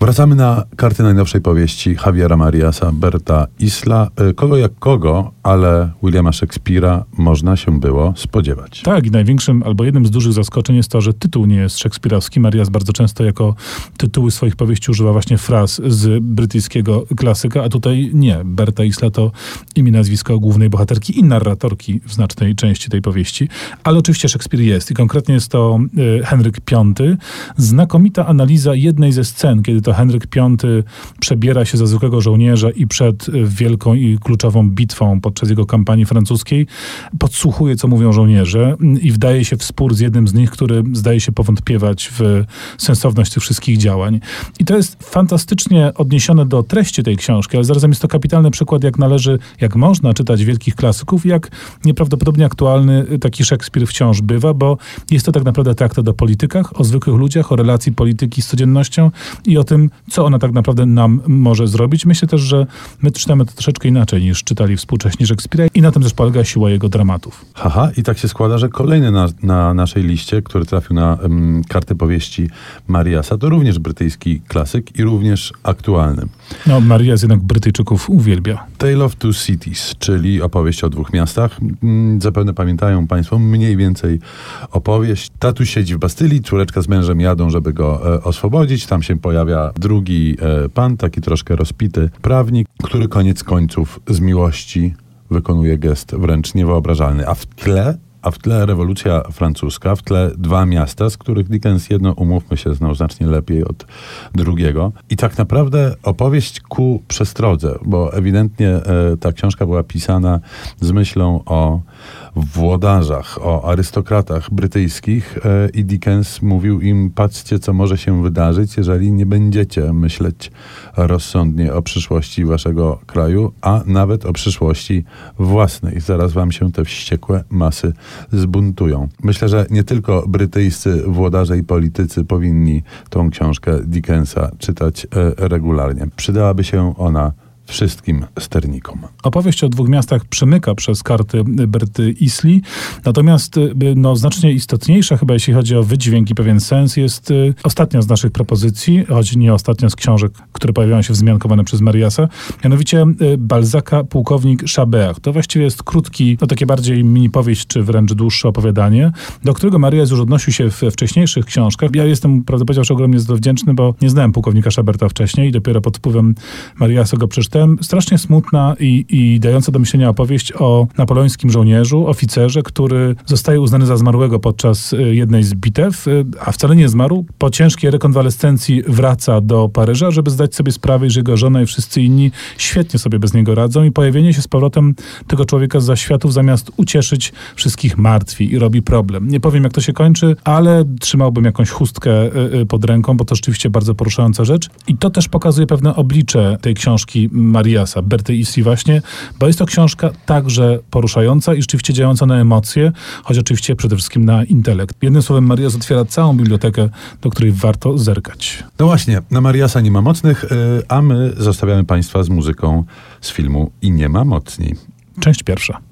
Wracamy na karty najnowszej powieści Javiera Mariasa, Berta Isla. E, kogo jak kogo, ale Williama Shakespeare'a można się było spodziewać. Tak, i największym albo jednym z dużych zaskoczeń jest to, że tytuł nie jest szekspirowski. Marias bardzo często jako tytuły swoich powieści używa właśnie fraz z brytyjskiego klasyka, a tutaj nie. Berta Isla to imię, nazwisko głównej bohaterki i narratorki w znacznej części tej powieści. Ale oczywiście Szekspir jest i konkretnie jest to e, Henryk V. Znakomita analiza jednej ze scen, kiedy to Henryk V przebiera się za zwykłego żołnierza i przed wielką i kluczową bitwą podczas jego kampanii francuskiej podsłuchuje, co mówią żołnierze i wdaje się w spór z jednym z nich, który zdaje się powątpiewać w sensowność tych wszystkich działań. I to jest fantastycznie odniesione do treści tej książki, ale zarazem jest to kapitalny przykład, jak należy, jak można czytać wielkich klasyków, jak nieprawdopodobnie aktualny taki Szekspir wciąż bywa, bo jest to tak naprawdę traktat o politykach, o zwykłych ludziach, o relacji polityki z codziennością i o tym, tym, co ona tak naprawdę nam może zrobić. Myślę też, że my czytamy to troszeczkę inaczej niż czytali współcześni Szekspira i na tym też polega siła jego dramatów. Haha, i tak się składa, że kolejny na, na naszej liście, który trafił na um, kartę powieści Mariasa, to również brytyjski klasyk i również aktualny. No, Marias jednak Brytyjczyków uwielbia. Tale of Two Cities, czyli opowieść o dwóch miastach. Mm, zapewne pamiętają Państwo mniej więcej opowieść. Tatuś siedzi w Bastylii, córeczka z mężem jadą, żeby go e, oswobodzić. Tam się pojawia drugi e, pan, taki troszkę rozpity prawnik, który koniec końców z miłości wykonuje gest wręcz niewyobrażalny. A w tle a w tle rewolucja francuska, w tle dwa miasta, z których Dickens jedno, umówmy się, znał znacznie lepiej od drugiego. I tak naprawdę opowieść ku przestrodze, bo ewidentnie e, ta książka była pisana z myślą o włodarzach, o arystokratach brytyjskich e, i Dickens mówił im, patrzcie, co może się wydarzyć, jeżeli nie będziecie myśleć rozsądnie o przyszłości waszego kraju, a nawet o przyszłości własnej. Zaraz wam się te wściekłe masy zbuntują. Myślę, że nie tylko brytyjscy włodarze i politycy powinni tą książkę Dickensa czytać e, regularnie. Przydałaby się ona wszystkim sternikom. Opowieść o dwóch miastach przemyka przez karty Berty Isli, natomiast y, no, znacznie istotniejsza chyba, jeśli chodzi o wydźwięk i pewien sens, jest y, ostatnia z naszych propozycji, choć nie ostatnia z książek, które pojawiają się wzmiankowane przez Mariasa, mianowicie y, Balzaka Pułkownik Chabert. To właściwie jest krótki, no takie bardziej mini powieść, czy wręcz dłuższe opowiadanie, do którego Marias już odnosił się w wcześniejszych książkach. Ja jestem, prawdę powiedziawszy, ogromnie za wdzięczny, bo nie znałem Pułkownika Chaberta wcześniej i dopiero pod wpływem Mariasa go przeczytałem strasznie smutna i, i dająca do myślenia opowieść o napoleońskim żołnierzu, oficerze, który zostaje uznany za zmarłego podczas y, jednej z bitew, y, a wcale nie zmarł. Po ciężkiej rekonwalescencji wraca do Paryża, żeby zdać sobie sprawę, że jego żona i wszyscy inni świetnie sobie bez niego radzą i pojawienie się z powrotem tego człowieka z zaświatów zamiast ucieszyć wszystkich martwi i robi problem. Nie powiem, jak to się kończy, ale trzymałbym jakąś chustkę y, pod ręką, bo to rzeczywiście bardzo poruszająca rzecz. I to też pokazuje pewne oblicze tej książki Mariasa, Berty Isi właśnie, bo jest to książka także poruszająca i rzeczywiście działająca na emocje, choć oczywiście przede wszystkim na intelekt. Jednym słowem, Marias otwiera całą bibliotekę, do której warto zerkać. No właśnie, na Mariasa nie ma mocnych, y, a my zostawiamy Państwa z muzyką z filmu I nie ma mocni. Część pierwsza.